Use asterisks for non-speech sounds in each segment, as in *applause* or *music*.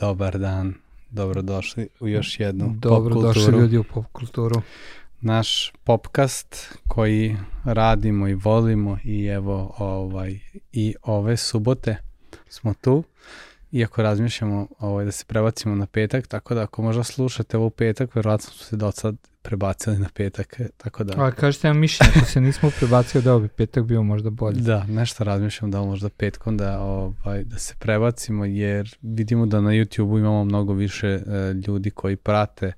Dobar dan, dobrodošli u još jednu Dobro pop kulturu. ljudi u pop kulturu. Naš popkast koji radimo i volimo i evo ovaj i ove subote smo tu. Iako razmišljamo ovaj, da se prebacimo na petak, tako da ako možda slušate ovo petak, verovatno smo se do sad prebacili na petak, tako da... A kažete vam mišljenje, ako se nismo prebacio da bi petak bio možda bolje. Da, nešto razmišljam da možda petkom da, ovaj, da se prebacimo jer vidimo da na YouTube-u imamo mnogo više e, ljudi koji prate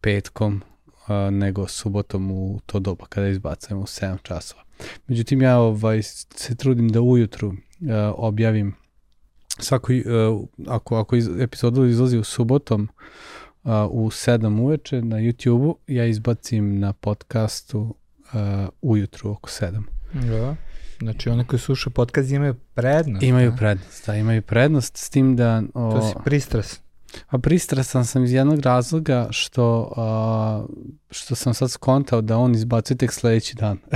petkom e, nego subotom u to doba kada izbacujemo u 7 časova. Međutim, ja ovaj, se trudim da ujutru e, objavim svako, e, ako, ako iz, epizoda izlazi u subotom uh, u 7 uveče na YouTube-u, ja izbacim na podcastu uh, ujutru oko 7. Da. Znači oni koji slušaju podcast imaju prednost. Imaju da? prednost, da, imaju prednost s tim da... O, To si pristras. A pristrasan sam iz jednog razloga što, a, što sam sad skontao da on izbacuje tek sledeći dan. *laughs*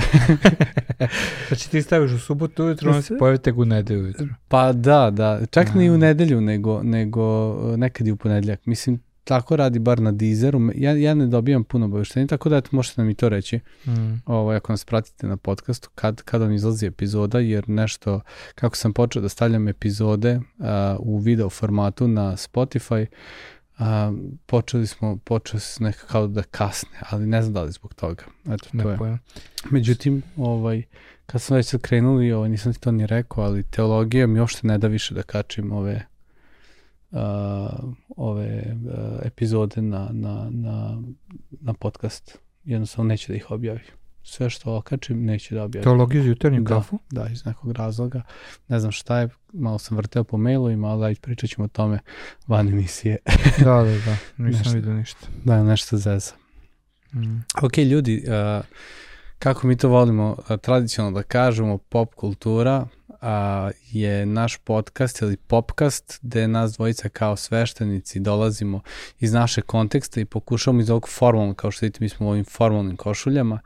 Znači ti staviš u subotu ujutro, on se pojavi tek u nedelju ujutro. Pa da, da, čak ne i u nedelju, nego, nego nekad i u ponedljak. Mislim, tako radi bar na Deezeru. Ja, ja ne dobijam puno obaveštenja, tako da eto, možete nam i to reći. Mm. Ovo, ako nas pratite na podcastu, kad, kad vam izlazi epizoda, jer nešto, kako sam počeo da stavljam epizode a, u video formatu na Spotify, a, počeli smo, počeli su nekako kao da kasne, ali ne znam da li zbog toga. Eto, to Ne je. Međutim, ovaj, kad smo već sad krenuli, ovaj, nisam ti to ni rekao, ali teologija mi uopšte ne da više da kačim ove ove a, epizode na, na, na, na podcast. Jednostavno neće da ih objavi. Sve što okačim neće da objavi. Teologiju za jutarnju Da. kafu? Da, iz nekog razloga. Ne znam šta je, malo sam vrteo po mailovima, ali ajde pričat ćemo o tome van emisije. *laughs* da, da, da. Nisam Nešto. vidio ništa. da, nešto zeza. Mm. Ok, ljudi, uh, kako mi to volimo uh, tradicionalno da kažemo, pop kultura uh, je naš podcast ili popkast gde nas dvojica kao sveštenici dolazimo iz naše konteksta i pokušavamo iz ovog formalnog, kao što vidite mi smo u ovim formalnim košuljama,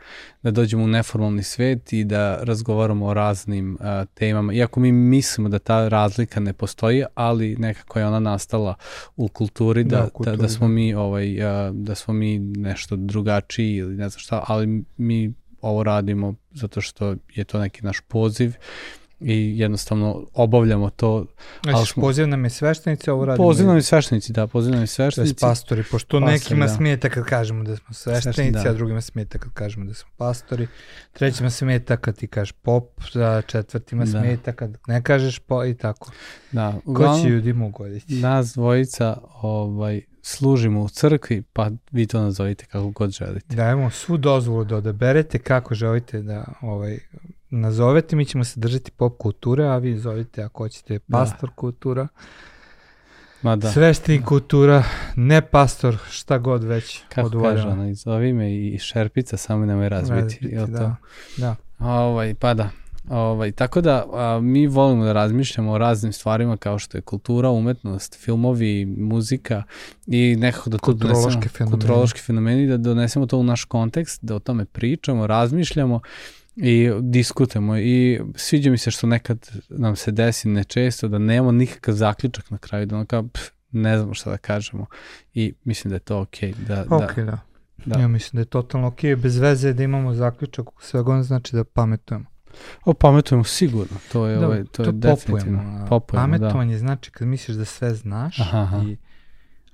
da dođemo u neformalni svet i da razgovaramo o raznim uh, temama. Iako mi mislimo da ta razlika ne postoji, ali nekako je ona nastala u kulturi da, Da, da, kulturi, da, smo da. mi ovaj a, da smo mi nešto drugačiji ili ne znam šta, ali mi ovo radimo zato što je to neki naš poziv i jednostavno obavljamo to. Znači, smo- poziv nam je sveštenici, ovo radimo. Poziv nam i sveštenici, da, poziv nam i To je sveštenici. pastori, pošto Pastori, nekima da. smeta kad kažemo da smo sveštenici, da. a drugima smeta kad kažemo da smo pastori. Trećima smeta kad ti kažeš pop, a četvrtima Da. smeta kad ne kažeš po i tako. Da, Ko će uglavnom, ljudima ugoditi? nas dvojica ovaj, služimo u crkvi, pa vi to nazovite kako god želite. Dajemo svu dozvolu da odaberete kako želite da ovaj, nazovete, mi ćemo se držati pop kulture, a vi zovite ako hoćete pastor kultura, Ma da, sveštenik kultura, ne pastor, šta god već kako kaže odvoljava. ona, zovi me i šerpica, samo nemoj razbiti. Razbiti, to? da. Da. Ovaj, pa da. Ovaj, tako da a, mi volimo da razmišljamo o raznim stvarima kao što je kultura, umetnost, filmovi, muzika i nekako da to Kulturološki donesemo, fenomeni. kulturološki fenomeni, da donesemo to u naš kontekst, da o tome pričamo, razmišljamo i diskutujemo i sviđa mi se što nekad nam se desi nečesto da nemamo nikakav zaključak na kraju, da ono kao pff, ne znamo šta da kažemo i mislim da je to okej. da, Ok, da, da. da. Ja mislim da je totalno ok, bez veze da imamo zaključak svega on znači da pametujemo. O, pametujemo sigurno, to je, da, ovaj, to, je to definitivno. popujemo. da. Pametovanje znači kad misliš da sve znaš, Aha, aha. i,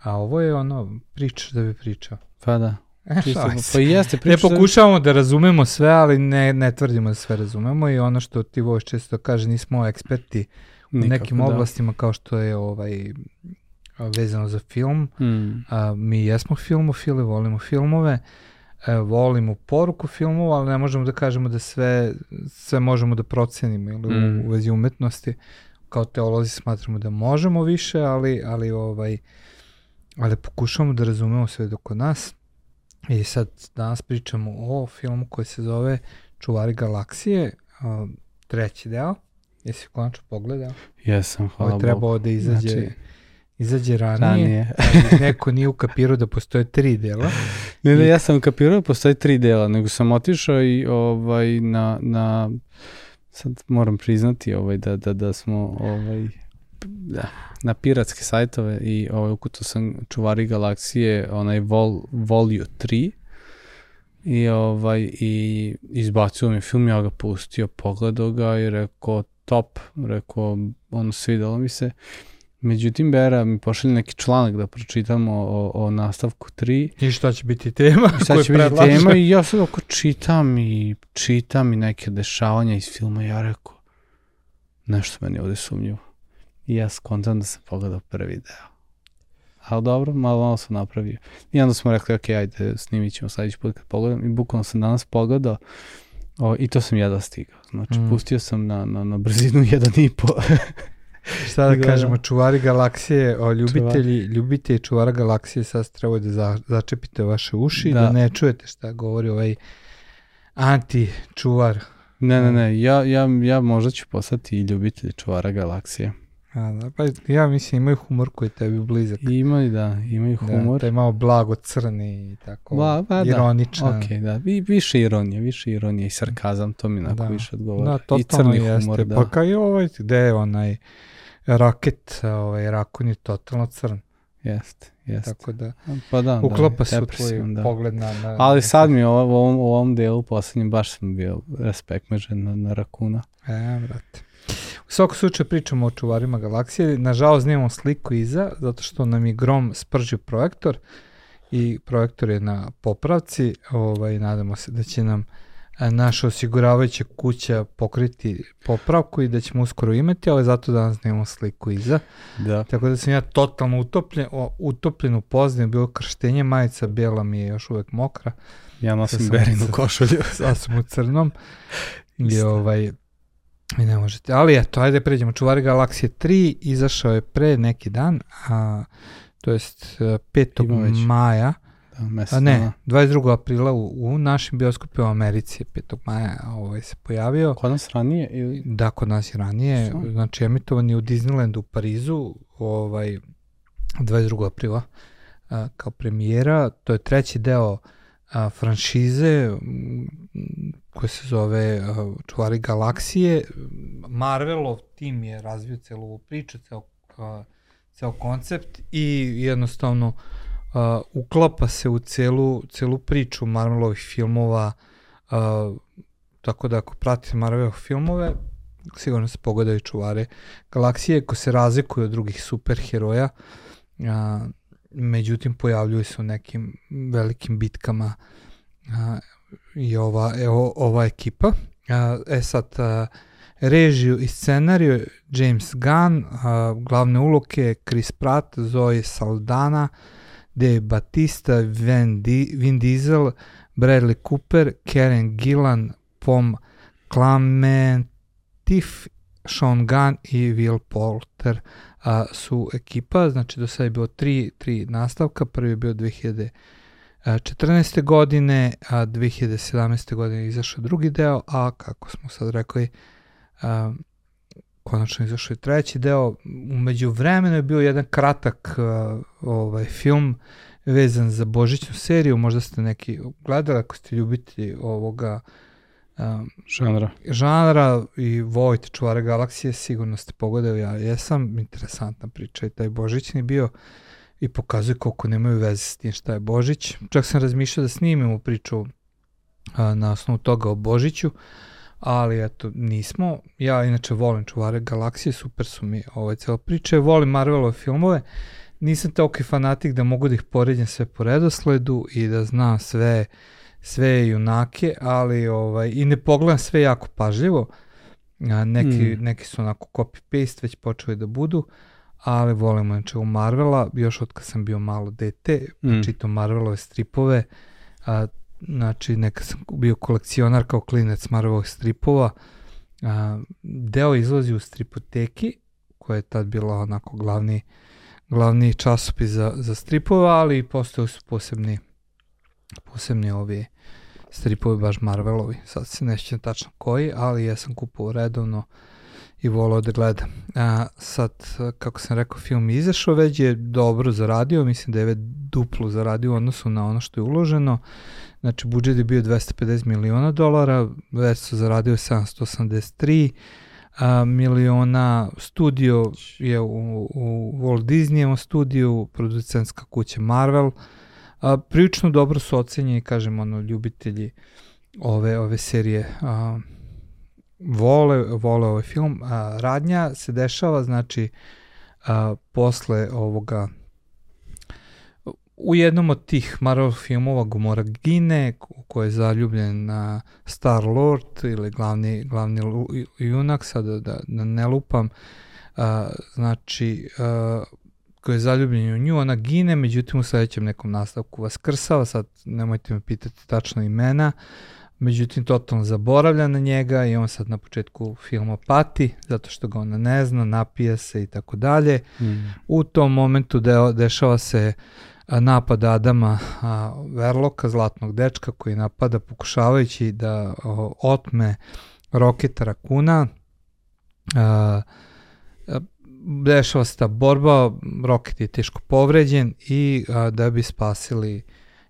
a ovo je ono, pričaš da bi pričao. Pa da. E, Čisto, pa i jeste Ne priča. pokušavamo da razumemo sve, ali ne, ne tvrdimo da sve razumemo i ono što ti voliš često kaže, nismo eksperti u nekim oblastima kao što je ovaj vezano za film. Da. Mm, A, mi jesmo filmofili, volimo filmove, volimo poruku filmova, ali ne možemo da kažemo da sve, sve možemo da procenimo ili Mm. u, u vezi umetnosti. Kao teolozi smatramo da možemo više, ali, ali ovaj ali pokušavamo da razumemo sve dok kod nas. I sad danas pričamo o filmu koji se zove Čuvari galaksije, treći deo. Jesi konačno pogledao? jesam, hvala Ovo je Bogu. trebao da izađe, Znači, izađe ranije, ranije. neko nije ukapirao da postoje tri dela. Ne, ne, I- ja sam kapirao da postoji tri dela, nego sam otišao i ovaj, na, na sad moram priznati ovaj, da, da, da smo ovaj, da, na piratske sajtove i ovaj, ukuto sam čuvari galaksije, onaj Vol, Volio 3 i ovaj i izbacio mi film, ja ga pustio, pogledao ga i rekao top, rekao ono svidelo mi se. Međutim, Bera mi pošalje neki članak da pročitamo o, o nastavku 3. I šta će biti tema? I šta će biti tema i ja sad oko čitam i čitam i neke dešavanja iz filma ja rekao nešto meni ovde sumnjivo. I ja skontam da sam pogledao prvi deo. Ali dobro, malo malo sam napravio. I onda smo rekli, ok, ajde, snimit ćemo sledeći put kad pogledam. I bukvalno sam danas pogledao o, i to sam jedva stigao. Znači, mm. pustio sam na, na, na brzinu *laughs* jedan i po. Šta da kažemo, čuvari galaksije, o, ljubitelji, Čuvar. ljubitelji čuvara galaksije, sad trebaju da za, začepite vaše uši, da. da ne čujete šta govori ovaj anti-čuvar. Ne, ne, ne, ja, ja, ja možda ću postati i ljubitelj čuvara galaksije. A, da, pa ja mislim imaju humor koji tebi blizak. Imaju, da, imaju da, humor. Da, taj malo blago crni i tako, Bla, pa, da, ironičan. Da, ok, da, I, više ironije, više ironije i sarkazam, to mi onako da. više odgovara. Da, totalno I crni jeste. humor, da. Pa kao i ovaj, gde je onaj raket, ovaj, rakun je totalno crn. Jeste, jeste. Tako da, pa da, uklapa da, se u tvoj da. pogled na, na... Ali sad mi u ovom, u ovom delu poslednjem baš sam bio respektmežen na, na rakuna. E, brate. U svakom slučaju pričamo o čuvarima galaksije. Nažalost nemamo sliku iza, zato što nam je Grom spržio projektor i projektor je na popravci. Ovaj, nadamo se da će nam naša osiguravajuća kuća pokriti popravku i da ćemo uskoro imati, ali zato danas nemamo sliku iza. Da. Tako da sam ja totalno utopljen, utopljen u pozdne, bilo krštenje, majica bijela mi je još uvek mokra. Ja nosim berinu košulju. *laughs* Sad sam u crnom. I ovaj, I ne možete. Ali eto, ajde pređemo. Čuvari galaksije 3 izašao je pre neki dan, a, to jest 5. maja. A ne, 22. aprila u, u našim bioskopima u Americi 5. maja ovaj, se pojavio. Kod nas ranije? Ili? Da, kod nas je ranije. Što? Znači, emitovan je u Disneylandu u Parizu ovaj, 22. aprila a, kao premijera. To je treći deo a, franšize koja se zove uh, Čuvari galaksije. Marvelov tim je razvio celu ovu priču, ceo, uh, ceo koncept i jednostavno uh, uklapa se u celu, celu priču Marvelovih filmova, uh, tako da ako pratite Marvelov filmove, sigurno se pogodaju čuvare galaksije ko se razlikuju od drugih superheroja, uh, međutim pojavljuju se u nekim velikim bitkama uh, i ova, evo, ova ekipa. E sad, režiju i scenariju James Gunn, glavne uloke Chris Pratt, Zoe Saldana, Dave Batista, Vin, Di, Vin Diesel, Bradley Cooper, Karen Gillan, Pom Clementif, Sean Gunn i Will Porter a, su ekipa, znači do sada je bilo tri, tri nastavka, prvi je bio 2000 14. godine, a 2017. godine izašao drugi deo, a kako smo sad rekli, a, konačno izašao je treći deo. Umeđu vremenu je bio jedan kratak a, ovaj film vezan za Božićnu seriju, možda ste neki gledali ako ste ljubitelji ovoga um, žanra. žanra i volite Čuvare galaksije, sigurno ste pogledali, ja jesam, interesantna priča i taj Božićni bio uh, i pokazuje koliko nemaju veze s tim šta je Božić. Čak sam razmišljao da snimimo priču a, na osnovu toga o Božiću, ali eto, nismo. Ja inače volim čuvare galaksije, super su mi ove cele priče, volim Marvelove filmove, nisam toliko fanatik da mogu da ih poredim sve po redosledu i da znam sve sve junake, ali ovaj, i ne pogledam sve jako pažljivo, a, neki, mm. neki su onako copy-paste već počeli da budu, ali volimo znači u Marvela, još od kad sam bio malo dete, mm. čitam Marvelove stripove, a, znači neka sam bio kolekcionar kao klinec Marvelovih stripova, a, deo izlazi u stripoteki, koja je tad bila onako glavni, glavni časopis za, za stripove, ali postoje su posebni, posebni ovi stripovi baš Marvelovi, sad se nećem tačno koji, ali ja sam kupovao redovno i volao da gledam. A, sad, kako sam rekao, film je izašao, već je dobro zaradio, mislim da je već duplo zaradio u odnosu na ono što je uloženo. Znači, budžet je bio 250 miliona dolara, već su zaradio 783, a, miliona, studio je u, u Walt Disneyevom studiju, producentska kuća Marvel, a, prilično dobro su ocenjeni, kažem, ono, ljubitelji ove, ove serije a, vole, vole ovaj film. A, radnja se dešava, znači, a, posle ovoga u jednom od tih Marvel filmova Gomora Gine, u je zaljubljen na Star Lord ili glavni, glavni junak, sada da, da ne lupam, a, znači a, koji je zaljubljen u nju, ona gine, međutim u sledećem nekom nastavku vaskrsava, sad nemojte me pitati tačno imena, međutim totalno zaboravlja na njega i on sad na početku filma pati zato što ga ona ne zna, napije se i tako dalje. Mm. U tom momentu de, dešava se napad Adama Verloka, zlatnog dečka koji napada pokušavajući da otme Roketa Rakuna. Dešava se ta borba, Roket je teško povređen i da bi spasili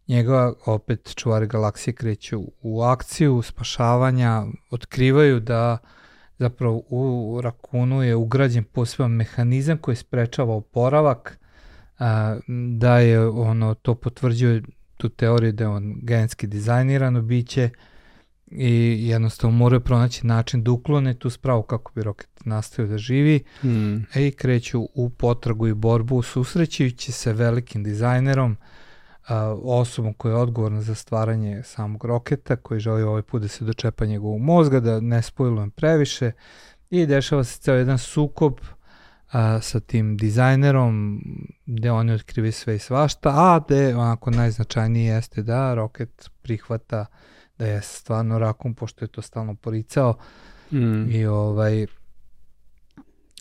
njega, opet čuvari galaksije kreću u akciju spašavanja, otkrivaju da zapravo u Rakunu je ugrađen poseban mehanizam koji sprečava oporavak a, da je ono to potvrđuje tu teoriju da je on genski dizajnirano biće i jednostavno moraju pronaći način da uklone tu spravu kako bi roket nastavio da živi mm. e, i kreću u potragu i borbu susrećujući se velikim dizajnerom a, osobom koja je odgovorna za stvaranje samog roketa koji želi ovaj put da se dočepa njegovog mozga da ne spojlujem previše i dešava se ceo jedan sukob a, sa tim dizajnerom, gde oni otkrivi sve i svašta, a gde onako najznačajnije jeste da Rocket prihvata da je stvarno rakum, pošto je to stalno poricao mm. i ovaj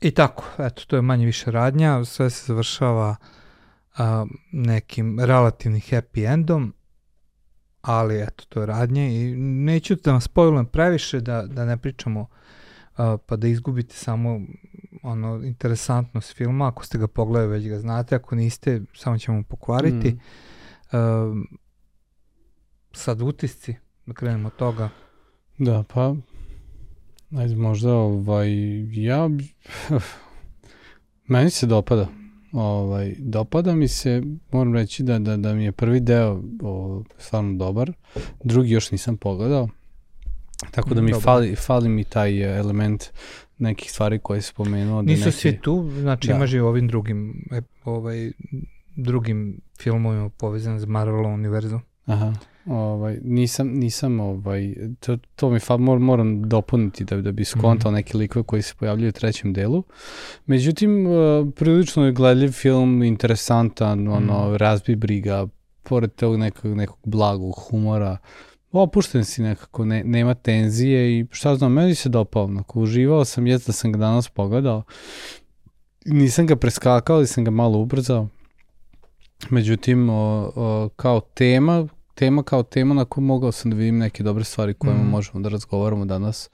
i tako, eto, to je manje više radnja, sve se završava a, nekim relativnim happy endom, ali eto, to je radnje i neću da vam spojlujem previše, da, da ne pričamo a, pa da izgubite samo ono, interesantnost filma, ako ste ga pogledali već ga znate, ako niste, samo ćemo pokvariti. Mm. Uh, sad utisci, da krenemo od toga. Da, pa, ajde možda, ovaj, ja, *laughs* meni se dopada. Ovaj, dopada mi se, moram reći da, da, da mi je prvi deo o, stvarno dobar, drugi još nisam pogledao, tako da mi Dobar. fali, fali mi taj element nekih stvari koje se spomenuo. Da Nisu neki... svi tu, znači da. imaš i ovim drugim, ovaj, drugim filmovima povezan s Marvelom univerzum. Aha. Ovaj, nisam, nisam ovaj, to, to mi fa, mor, moram dopuniti da, da bi skontao mm -hmm. neke likove koji se pojavljaju u trećem delu. Međutim, uh, prilično je gledljiv film, interesantan, mm -hmm. ono, razbi briga, pored tog nekog, nekog blagog humora, opušten si nekako, ne, nema tenzije i šta znam, meni se dopao, onako, uživao sam, jes da sam ga danas pogledao, nisam ga preskakao, ali sam ga malo ubrzao, međutim, o, o, kao tema, tema kao tema na koju mogao sam da vidim neke dobre stvari kojima mm. možemo da razgovaramo danas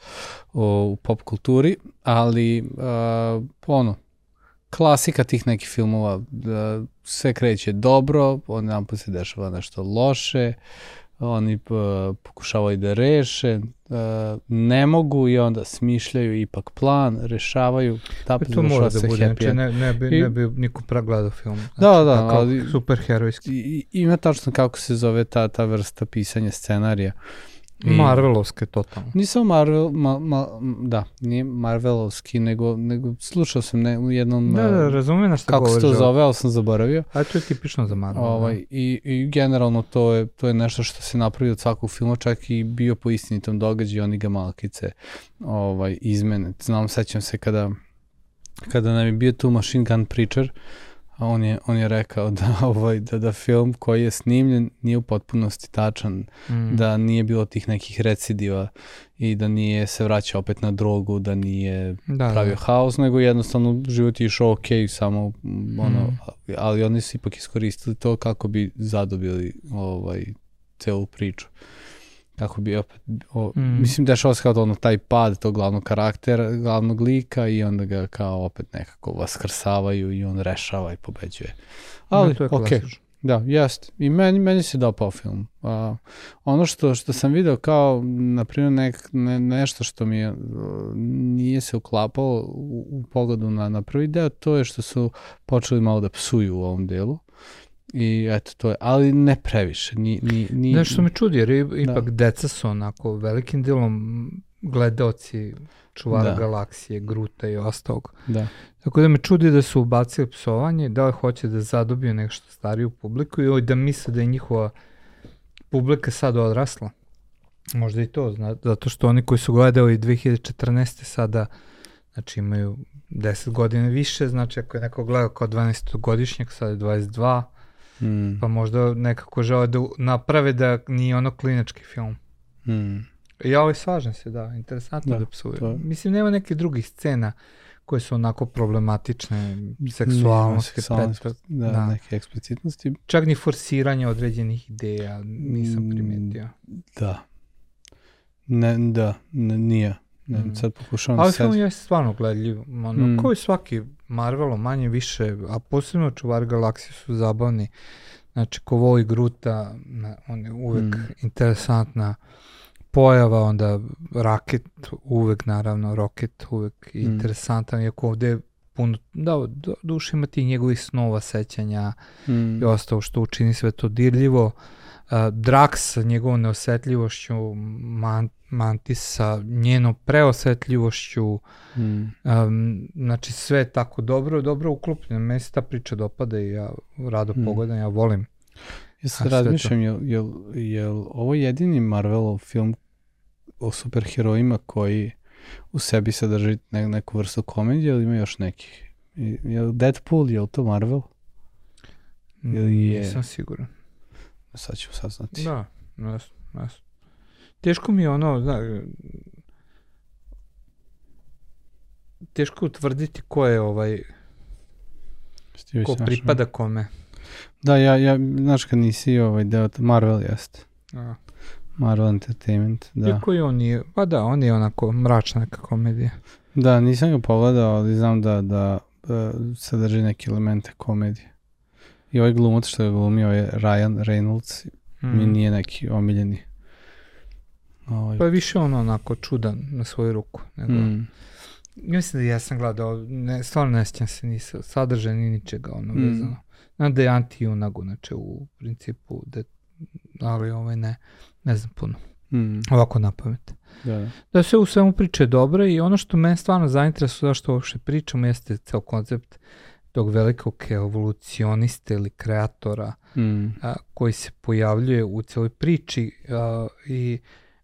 o, u pop kulturi, ali a, ono, klasika tih nekih filmova, da sve kreće dobro, on nam se dešava nešto loše, oni pokušavaju da reše, e, ne mogu i onda smišljaju ipak plan, rešavaju, tako e, to mora da bude, znači ne, ne, bi, I, ne bi niko pregledao film. Znači, da, da, ali superherojski. I, ima tačno kako se zove ta, ta vrsta pisanja scenarija. Uh, I, Marvelovske totalno. Nisam Marvel, ma, ma, da, nije Marvelovski, nego, nego slušao sam ne, u jednom... Da, da, razumijem na što govoriš. Kako se to zove, ali sam zaboravio. A to je tipično za Marvel. Ovaj, da. i, I generalno to je, to je nešto što se napravi od svakog filma, čak i bio po istinitom događaju, oni ga malkice ovaj, izmene. Znam, sećam se kada, kada nam je bio tu Machine Gun Preacher, a on je, on je rekao da, *laughs* ovaj, da, da film koji je snimljen nije u potpunosti tačan, mm. da nije bilo tih nekih recidiva i da nije se vraćao opet na drogu, da nije da, pravio da. haos, nego jednostavno život je išao ok, samo ono, mm. ali oni su ipak iskoristili to kako bi zadobili ovaj, celu priču kako bi opet, o, mm. mislim dešava se kao da ono taj pad tog glavnog karaktera, glavnog lika i onda ga kao opet nekako vaskrsavaju i on rešava i pobeđuje. Ali, no, to je ok, Da, jest. I meni, meni se dopao film. A, ono što, što sam video kao, na primjer, nek, ne, nešto što mi je, uh, nije se uklapalo u, u pogledu na, na prvi deo, to je što su počeli malo da psuju u ovom delu. I eto, to je, ali ne previše. Ni, ni, ni, Nešto me čudi, jer ipak da. deca su onako velikim delom gledaoci čuvara da. galaksije, Gruta i ostalog. Da. Tako da me čudi da su ubacili psovanje, da li hoće da zadobiju nešto stariju publiku i da misle da je njihova publika sad odrasla. Možda i to, zna, zato što oni koji su gledali 2014. sada, znači imaju 10 godina više, znači ako je neko gledao kao 12 godišnjak, sad je 22, mm. pa možda nekako žele da naprave da nije ono klinački film. Mm. Ja ovaj slažem se, da, interesantno da, da psuje. To... Mislim, nema nekih drugih scena koje su onako problematične, seksualnosti, pet, da, da, neke eksplicitnosti. Čak ni forsiranje određenih ideja nisam mm, primetio. Da. Ne, da, ne, nije. Ne, mm. sad pokušavam Ali film je stvarno gledljiv. Ono, mm. Kao i svaki Marvelo, manje više, a posebno Čuvar galaksije su zabavni. Znači, ko voli Gruta, on je uvek mm. interesantna pojava, onda Raket uvek naravno, Rocket uvek mm. interesantan, iako ovde puno, da, duše ima ti njegovih snova, sećanja mm. i ostalo što učini sve to dirljivo. Uh, Drax sa njegovom neosetljivošću, Man, Mantis sa njenom preosetljivošću, mm. um, znači sve tako dobro, dobro uklopljeno. Meni se ta priča dopada i ja rado mm. pogledam, ja volim. Ja se razmišljam, je, je, je ovo jedini Marvelov film o superherojima koji u sebi sadrži ne, neku vrstu komedije ili ima još nekih? Je li Deadpool, je li to Marvel? Ili je... Nisam siguran. Sad ću saznati. Da, jas, jas. Teško mi je ono, da, teško utvrditi ko je ovaj, Stivi ko pripada kome. Da, ja, ja, znaš kad nisi ovaj deo, Marvel jeste. A. Marvel Entertainment, da. Iako i on je, pa da, on je onako mračna neka komedija. Da, nisam ga pogledao, ali znam da, da uh, sadrži neke elemente komedije. I ovaj glumac što je glumio je Ryan Reynolds, mm. mi nije neki omiljeni. Ovaj. Pa je više on onako čudan na svoju ruku. Nego, mm. Mislim da ja sam gledao, ne, stvarno ne sjećam se ni sadržaj ni ničega ono mm. vezano. Znam da je anti-junagu, znači u principu, da, ali ovaj ne ne znam puno. Mm. Ovako na pamet. Da, da. da sve u svemu priče dobre i ono što me stvarno zainteresuje zašto uopšte pričamo jeste ceo koncept tog velikog evolucioniste ili kreatora mm. a, koji se pojavljuje u celoj priči a, i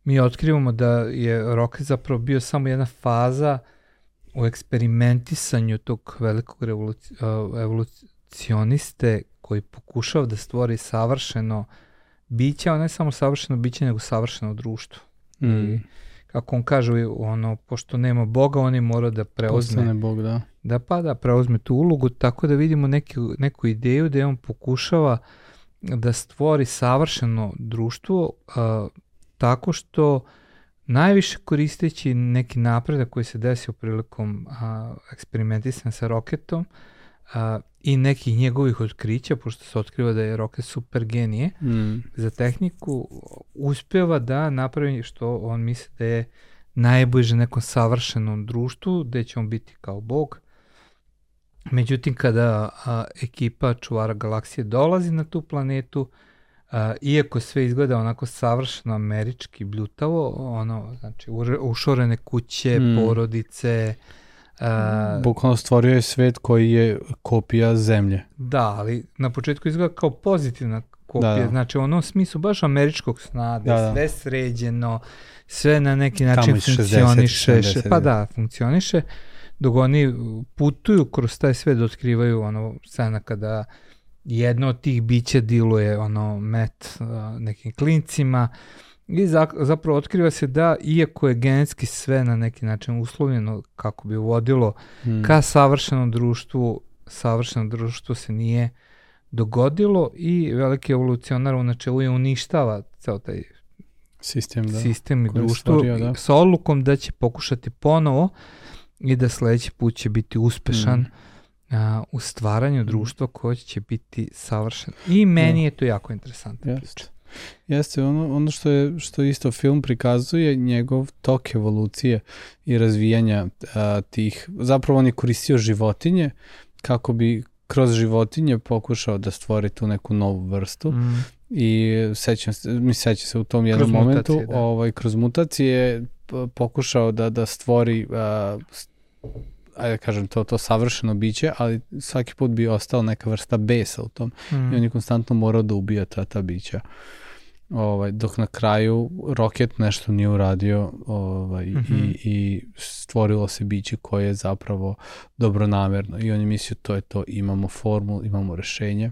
mi otkrivamo da je Rocket zapravo bio samo jedna faza u eksperimentisanju tog velikog revoluci, a, evolucioniste koji pokušava da stvori savršeno biće, a ne samo savršeno biće, nego savršeno društvo. Mm. I kako on kaže, ono, pošto nema Boga, on je mora da preuzme... Postane Bog, da. Da pa da, preuzme tu ulogu, tako da vidimo neki, neku ideju da on pokušava da stvori savršeno društvo a, tako što najviše koristeći neki napredak koji se desio prilikom a, eksperimentisanja sa roketom, a, i nekih njegovih otkrića, pošto se otkriva da je Rocket super genije mm. za tehniku, uspeva da napravi što on misli da je najbliže nekom savršenom društvu, gde će on biti kao bog. Međutim, kada a, ekipa čuvara galaksije dolazi na tu planetu, a, iako sve izgleda onako savršeno američki, bljutavo, ono, znači ušorene kuće, mm. porodice, Uh, Bukvalno stvorio je svet koji je kopija zemlje. Da, ali na početku izgleda kao pozitivna kopija, da, da. znači u onom smislu baš američkog sna, da, da. sve sređeno, sve na neki način Tamo funkcioniše, 60, 70, pa da, funkcioniše, dok oni putuju kroz taj svet da otkrivaju ono scena kada jedno od tih bića diluje ono met uh, nekim klincima, uh, I zapravo otkriva se da, iako je genetski sve na neki način uslovljeno kako bi vodilo hmm. ka savršenom društvu, savršeno društvo se nije dogodilo i veliki evolucionar u načelu je uništava ceo taj sistem, da. sistem i društvo stvorio, da. sa odlukom da će pokušati ponovo i da sledeći put će biti uspešan hmm. a, u stvaranju društva koje će biti savršeno. I meni Da. je to jako interesantna Jeste. priča. Jeste, ono, ono što, je, što isto film prikazuje, njegov tok evolucije i razvijanja a, tih, zapravo on je koristio životinje kako bi kroz životinje pokušao da stvori tu neku novu vrstu Mm. i sećam se, mi seća se u tom jednom Kroz momentu, mutacije, da. ovaj, kroz mutacije pokušao da, da stvori s- ajde da kažem to, to savršeno biće, ali svaki put bi ostao neka vrsta besa u tom Mm. i on je konstantno morao da ubija ta, ta bića. Ovaj, dok na kraju Rocket nešto nije uradio ovaj, Mhm. i, i stvorilo se biće koje je zapravo dobronamerno i on je mislio to je to, imamo formulu, imamo rešenje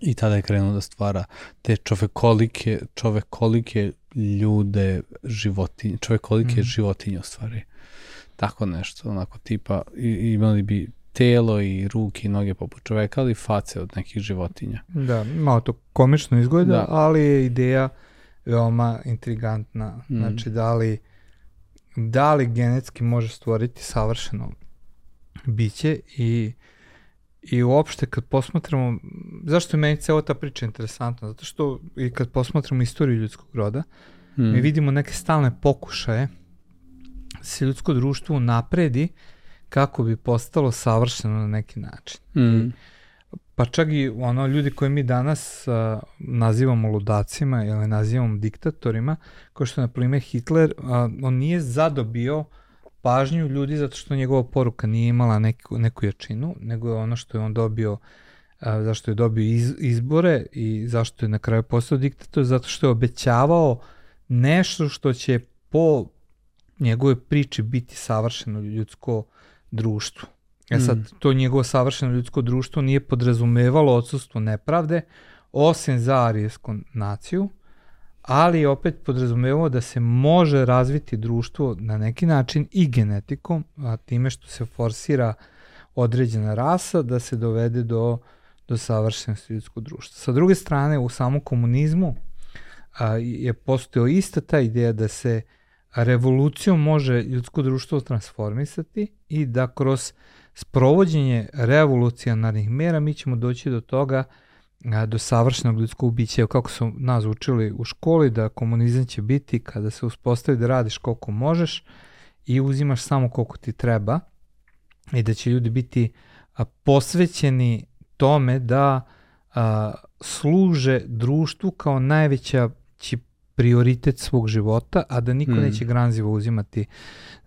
i tada je krenuo da stvara te čovekolike, čovekolike ljude životinje, čovekolike Mhm. životinje u stvari. Tako nešto, onako tipa i, imali bi telo i ruke i noge poput čoveka, ali face od nekih životinja. Da, malo to komično izgleda, Da. ali je ideja veoma intrigantna. Mm. Znači, da li, da li genetski može stvoriti savršeno biće i I uopšte kad posmatramo, zašto je meni cela ta priča interesantna? Zato što i kad posmatramo istoriju ljudskog roda, Mm. mi vidimo neke stalne pokušaje da se ljudsko društvo napredi kako bi postalo savršeno na neki način. Mm. Pa čak i ono ljudi koje mi danas uh, nazivamo ludacima ili nazivamo diktatorima, kao što je na primjer Hitler, uh, on nije zadobio pažnju ljudi zato što njegova poruka nije imala neku, neku jačinu, nego je ono što je on dobio, uh, zašto je dobio iz, izbore i zašto je na kraju postao diktator, zato što je obećavao nešto što će po njegove priči biti savršeno ljudsko društvo. E sad, Mm. to njegovo savršeno ljudsko društvo nije podrazumevalo odsustvo nepravde, osim za arijevsku naciju, ali opet podrazumevalo da se može razviti društvo na neki način i genetikom, a time što se forsira određena rasa, da se dovede do, do savršenosti ljudskog društva. Sa druge strane, u samom komunizmu a, je postojao ista ta ideja da se revolucijom može ljudsko društvo transformisati i da kroz sprovođenje revolucionarnih mera mi ćemo doći do toga a, do savršenog ljudskog bića. Kako su nas učili u školi da komunizam će biti kada se uspostavi da radiš koliko možeš i uzimaš samo koliko ti treba i da će ljudi biti posvećeni tome da a, služe društvu kao najveća prioritet svog života, a da niko Mm. neće granzivo uzimati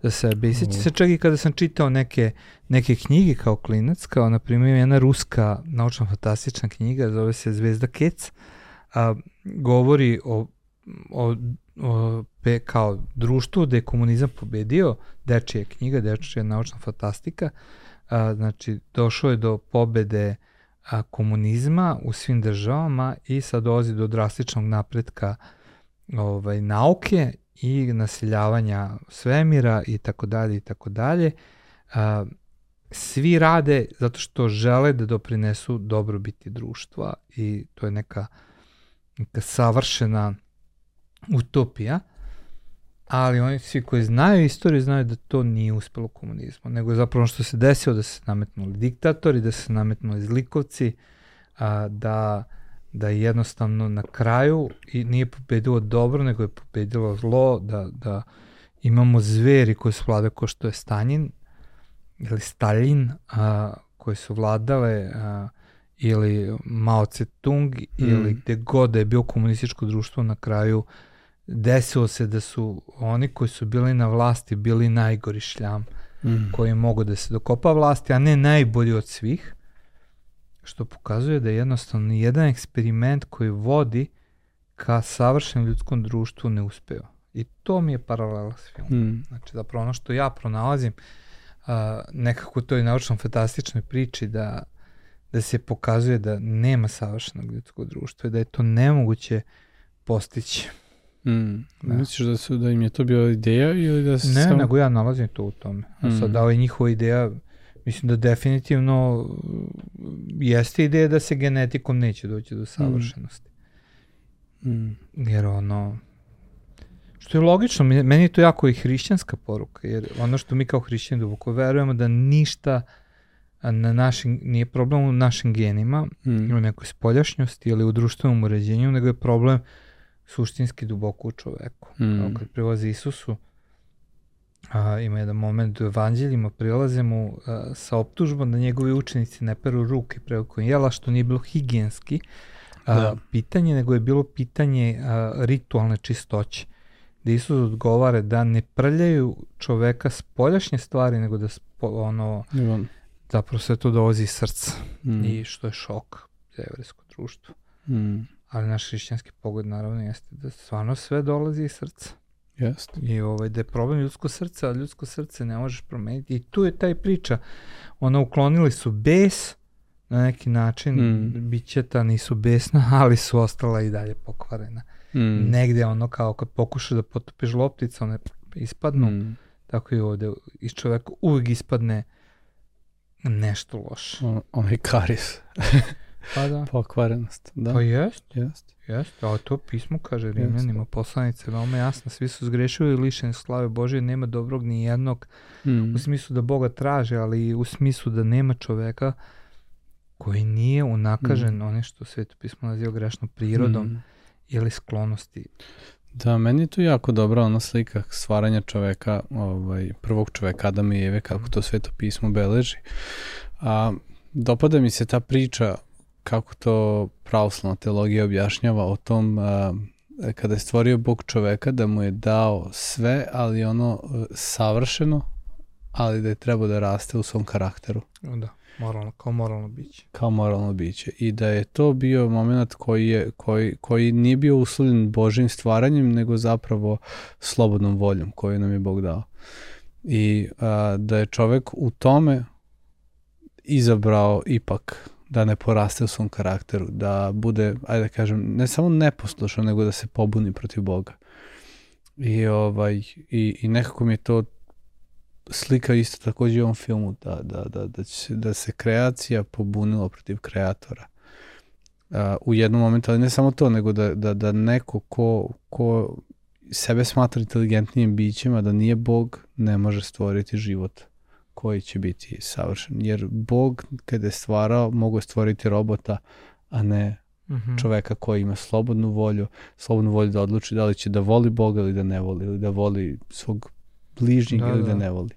za sebe. I seća Mm. se čak i kada sam čitao neke, neke knjige kao klinac, kao na primjer jedna ruska naučno-fantastična knjiga, zove se Zvezda Kec, a, govori o, o, o pe, kao društvu gde je komunizam pobedio, dečija knjiga, dečija naučna fantastika, a, znači došlo je do pobede a, komunizma u svim državama i sad dolazi do drastičnog napretka ovaj, nauke i naseljavanja svemira i tako dalje i tako dalje. Svi rade zato što žele da doprinesu dobrobiti društva i to je neka, neka savršena utopija, ali oni svi koji znaju istoriju znaju da to nije uspelo komunizmu, nego je zapravo što se desilo da se nametnuli diktatori, da se nametnuli zlikovci, a, da, da jednostavno na kraju i nije pobedilo dobro, nego je pobedilo zlo, da, da imamo zveri koji su vladali ko što je Stanjin ili Stalin, a, koji su vladale a, ili Mao Tse-tung ili Mm. gde god da je bio komunističko društvo na kraju desilo se da su oni koji su bili na vlasti bili najgori šljam Mm. koji mogu da se dokopa vlasti, a ne najbolji od svih, što pokazuje da jednostavno jedan eksperiment koji vodi ka savršenom ljudskom društvu ne uspeo. I to mi je paralela s filmom. Mm. Znači, zapravo ono što ja pronalazim uh, nekako u toj naučno-fantastičnoj priči da, da se pokazuje da nema savršenog ljudskog društva i da je to nemoguće postići. Mm. Da. Misliš da, su, da im je to bila ideja ili da se Ne, samo... nego ja nalazim to u tome. A sad, Mm. da li je njihova ideja, mislim da definitivno uh, jeste ideja da se genetikom neće doći do savršenosti. Mm. Jer ono, što je logično, meni je to jako i hrišćanska poruka, jer ono što mi kao hrišćani duboko verujemo da ništa na našim, nije problem u našim genima, Mm. u nekoj spoljašnjosti ili u društvenom uređenju, nego je problem suštinski duboko u čoveku. Mm. Kao kad prilazi Isusu, a, ima jedan moment u evanđeljima, prilaze mu a, sa optužbom da njegovi učenici ne peru ruke prilikom jela, što nije bilo higijenski a, Da. pitanje, nego je bilo pitanje a, ritualne čistoće. Da Isus odgovara da ne prljaju čoveka spoljašnje stvari, nego da spo, ono, I on- zapravo sve to dolazi iz srca Mm. i što je šok za evrijsko društvo. Mm. Ali naš hrišćanski pogled naravno jeste da stvarno sve dolazi iz srca. Jeste. I ovaj, da je problem ljudsko srce, a ljudsko srce ne možeš promeniti. I tu je taj priča. Ono, uklonili su bes, na neki način, Mm. bićeta nisu besna, *laughs* ali su ostala i dalje pokvarena. Mm. Negde ono kao kad pokušaš da potopiš loptice, one ispadnu, Mm. tako i ovde iz čoveka uvijek ispadne nešto loše. On, onaj karis. *laughs* Pa da. Pokvarenost. Da. Pa jest, Jeste. Jeste, ali to pismo kaže. Rimljanima, poslanice, veoma jasno, svi su zgrešili i lišeni slave Božije, nema dobrog ni jednog, Mm. u smislu da Boga traže, ali i u smislu da nema čoveka koji nije unakažen, one što sveto pismo naziva grešnom prirodom Mm. ili sklonosti. Da, meni je tu jako dobra ona slika stvaranja čoveka, ovaj, prvog čoveka Adama i Eve, kako to sveto pismo beleži. A, dopada mi se ta priča kako to pravoslavna teologija objašnjava o tom kada je stvorio Bog čoveka da mu je dao sve, ali ono e, savršeno, ali da je trebao da raste u svom karakteru Da, moralno, kao moralno biće. kao moralno biće i da je to bio moment koji, je, koji, koji nije bio uslovljen Božim stvaranjem, nego zapravo slobodnom voljom koju nam je Bog dao. I a, da je čovek u tome izabrao ipak da ne poraste u svom karakteru, da bude, ajde da kažem, ne samo neposlušan, nego da se pobuni protiv Boga. I, ovaj, i, i nekako mi je to slika isto takođe u ovom filmu, da, da, da, da, će, da se kreacija pobunila protiv kreatora. Uh, u jednom momentu, ali ne samo to, nego da, da, da neko ko, ko sebe smatra inteligentnijim bićem, a da nije Bog, ne može stvoriti život koji će biti savršen. Jer Bog, kada je stvarao, mogu stvoriti robota, a ne Mhm. čoveka koji ima slobodnu volju, slobodnu volju da odluči da li će da voli Boga ili da ne voli, ili da voli svog bližnjeg Da, ili da da. ne voli.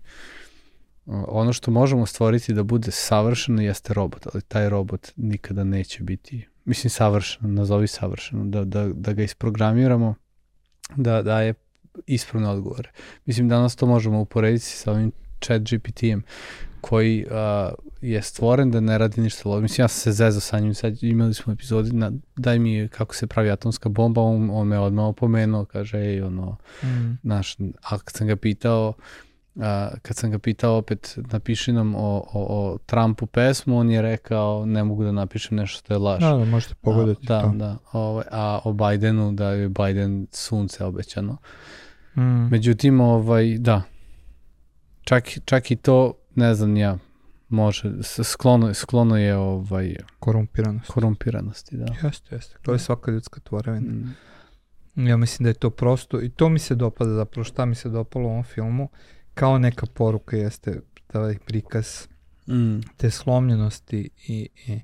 Ono što možemo stvoriti da bude savršeno jeste robot, ali taj robot nikada neće biti, mislim savršeno, nazovi savršeno, da, da, da ga isprogramiramo, da daje ispravne odgovore. Mislim danas to možemo uporediti sa ovim chat GPT-em koji uh, je stvoren da ne radi ništa loše. Mislim, ja sam se zezao sa njim, sad imali smo epizodi, na, daj mi kako se pravi atomska bomba, on, on me odmah opomenuo, kaže, ej, ono, Mhm. znaš, a kad sam ga pitao, a, kad sam ga pitao opet, napiši nam o, o, o Trumpu pesmu, on je rekao, ne mogu da napišem nešto što je laž. Da, da, možete pogledati a, da, to. Da, ovaj, a o Bidenu, da je Biden sunce obećano. Mm. Međutim, ovaj, da, čak, čak i to, ne znam ja, može, sklono, sklono je ovaj, Korumpiranost. korumpiranosti, da. Jeste, jeste. To je svaka ljudska tvorevina. Mm. Ja mislim da je to prosto, i to mi se dopada zapravo, šta mi se dopalo u ovom filmu, kao neka poruka jeste taj prikaz Mm. te slomljenosti i, i,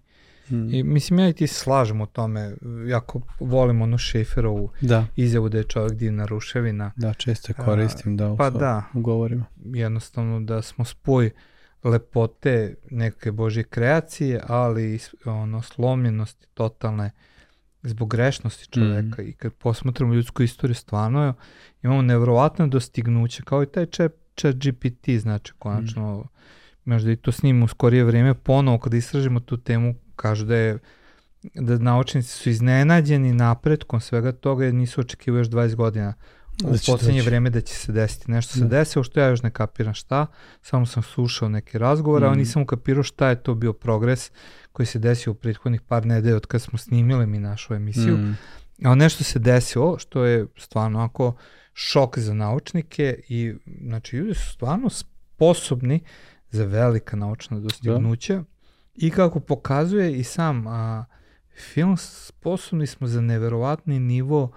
Mm. i mislim ja i ti slažem u tome, jako volim onu Šeferovu Da, izjavu da je čovjek divna ruševina, da, često je koristim da u, pa da. u govorima. jednostavno da smo spoj lepote neke Božje kreacije, ali s- ono slomljenosti totalne zbog grešnosti čoveka i kad posmatramo ljudsku istoriju stvarno je, imamo nevrovatno dostignuće kao i taj chat, chat GPT znači konačno možda i to snimimo u skorije vrijeme ponovo kad istražimo tu temu kažu da je da naučnici su iznenađeni napretkom svega toga jer nisu očekivali još 20 godina u Da poslednje vreme da će se desiti. Nešto se Da. desilo što ja još ne kapiram šta, samo sam slušao neke razgovore, ali Mm. nisam ukapirao šta je to bio progres koji se desio u prethodnih par nedelja od kad smo snimili mi našu emisiju. Mm. Ali nešto se desilo što je stvarno ako šok za naučnike i znači ljudi su stvarno sposobni za velika naučna dostignuća i kako pokazuje i sam a, film sposobni smo za neverovatni nivo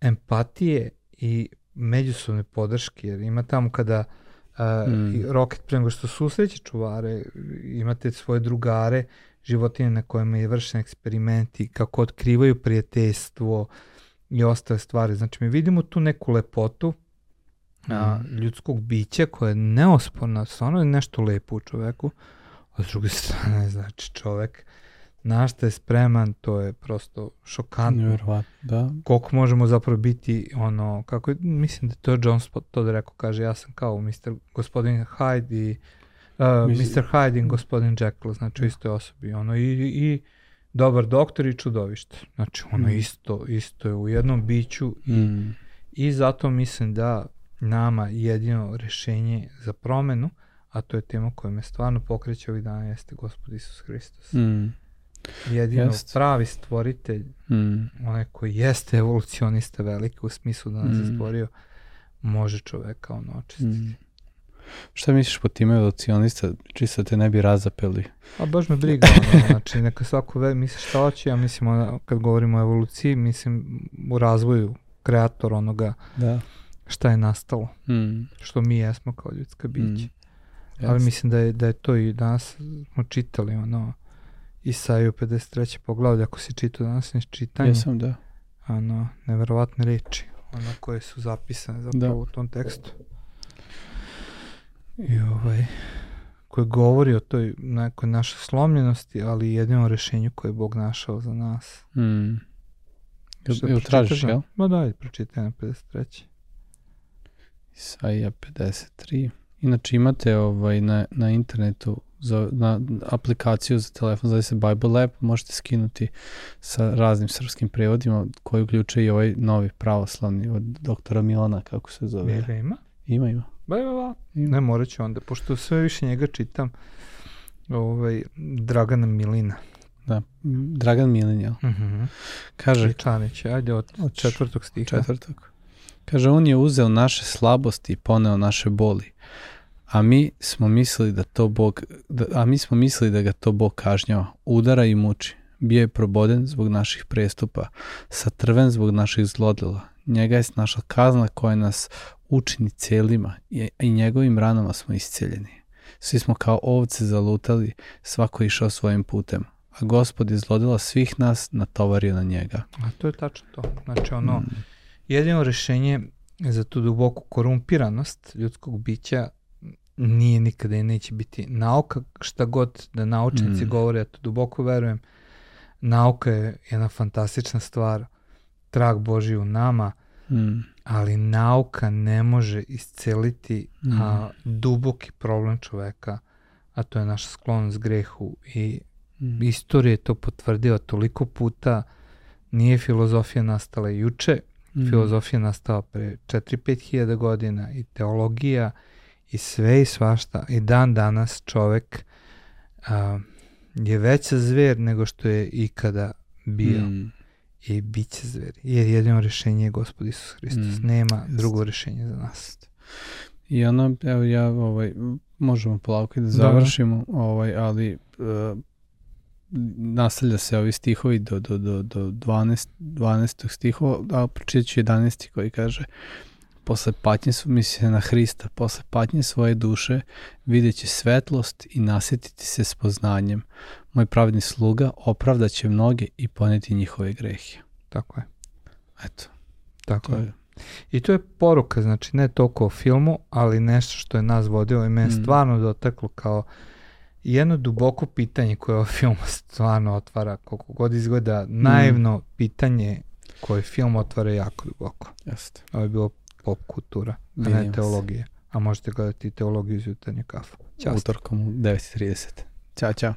empatije i međusobne podrške jer ima tamo kada Uh, mm. i Rocket pre nego što susreće čuvare, imate svoje drugare, životinje na kojima je vršen eksperimenti, kako otkrivaju prijateljstvo i ostale stvari. Znači mi vidimo tu neku lepotu a, mm. ljudskog bića koja je neosporna, stvarno je nešto lepo u čoveku, a s druge *laughs* strane, znači čovek na šta je spreman, to je prosto šokantno. Vjerovatno, da. Koliko možemo zapravo biti, ono, kako je, mislim da to John to da rekao, kaže, ja sam kao Mr. gospodin Hyde i uh, Mr. Hyde i gospodin Jekyll, znači u istoj osobi, ono, i, i dobar doktor i čudovište. Znači, ono, mm. isto, isto je u jednom biću i, mm. i zato mislim da nama jedino rešenje za promenu, a to je tema koja me stvarno pokreće ovih dana, jeste Gospod Isus Hristos. Mm. Jedino Jest. pravi stvoritelj, mm. onaj koji jeste evolucionista veliki u smislu da nas mm. je stvorio, može čoveka ono očistiti. Mm. Šta misliš po time evolucionista, čisto te ne bi razapeli? A baš me briga, *laughs* ono, znači neka svako ve, misli šta hoće, ja mislim ono, kad govorimo o evoluciji, mislim u razvoju kreator onoga da. šta je nastalo, mm. što mi jesmo kao ljudska bića. Mm. Ali mislim da je, da je to i danas smo čitali ono Isaju 53. poglavlje, ako si čitao danas neš čitanje. Jesam, da. Ano, neverovatne reči, ono koje su zapisane zapravo da. u tom tekstu. I ovaj, koje govori o toj nekoj našoj slomljenosti, ali jedinom rešenju koje je Bog našao za nas. Mm. Jel, jel tražiš, jel? Ma daj, pročitaj na 53. Isaija 53. Inače imate ovaj, na, na internetu za, na aplikaciju za telefon, zove se Bible App, možete skinuti sa raznim srpskim prevodima koji uključuje i ovaj novi pravoslavni od doktora Milana, kako se zove. Njega ima? Ima, ima. Ba, ba, ba. Ima. Ne, morat ću onda, pošto sve više njega čitam, ovaj, Dragana Milina. Da, Dragan Milin, jel? Uh mhm. -huh. Kaže... Čanić, ajde od, od četvrtog stiha. Četvrtog. Kaže, on je uzeo naše slabosti i poneo naše boli a mi smo mislili da to Bog, da, a mi smo mislili da ga to Bog kažnjava, udara i muči. Bio je proboden zbog naših prestupa, satrven zbog naših zlodela. Njega je naša kazna koja nas učini celima i, njegovim ranama smo isceljeni. Svi smo kao ovce zalutali, svako išao svojim putem, a gospod je zlodela svih nas natovario na njega. A to je tačno to. Znači ono, mm. jedino rešenje za tu duboku korumpiranost ljudskog bića nije nikada i neće biti nauka, šta god da naučnici mm. govore, ja to duboko verujem, nauka je jedna fantastična stvar, trag Boži u nama, mm. ali nauka ne može isceliti mm. a, duboki problem čoveka, a to je naš sklonost grehu i mm. istorija je to potvrdila toliko puta, nije filozofija nastala juče, mm. filozofija nastala pre 4-5 hiljada godina i teologija i sve i svašta i dan danas čovek a, je veća zver nego što je ikada bio mm. i bit će zver jer jedino rešenje je Gospod Isus Hristos mm. nema Just. drugo rešenje za nas i ono, evo ja ovaj, možemo polako da završimo da. ovaj, ali uh, nastavlja se ovi stihovi do, do, do, do 12, 12. stihova, a pročitat ću 11. koji kaže posle patnje, misli na Hrista, posle patnje svoje duše vidjet će svetlost i nasjetiti se s poznanjem. Moj pravedni sluga opravdaće mnoge i poneti njihove grehe. Tako je. Eto. Tako je. je. I to je poruka, znači ne toliko o filmu, ali nešto što je nas vodilo i mene mm. stvarno dotaklo kao jedno duboko pitanje koje ovaj film stvarno otvara, koliko god izgleda, mm. naivno pitanje koje film otvara jako duboko. Jeste. Ovo je bilo pop kultura, a ne teologije. A možete gledati teologiju iz jutarnje kafa. Ćao. Utorkom u 9.30. Ćao, čao.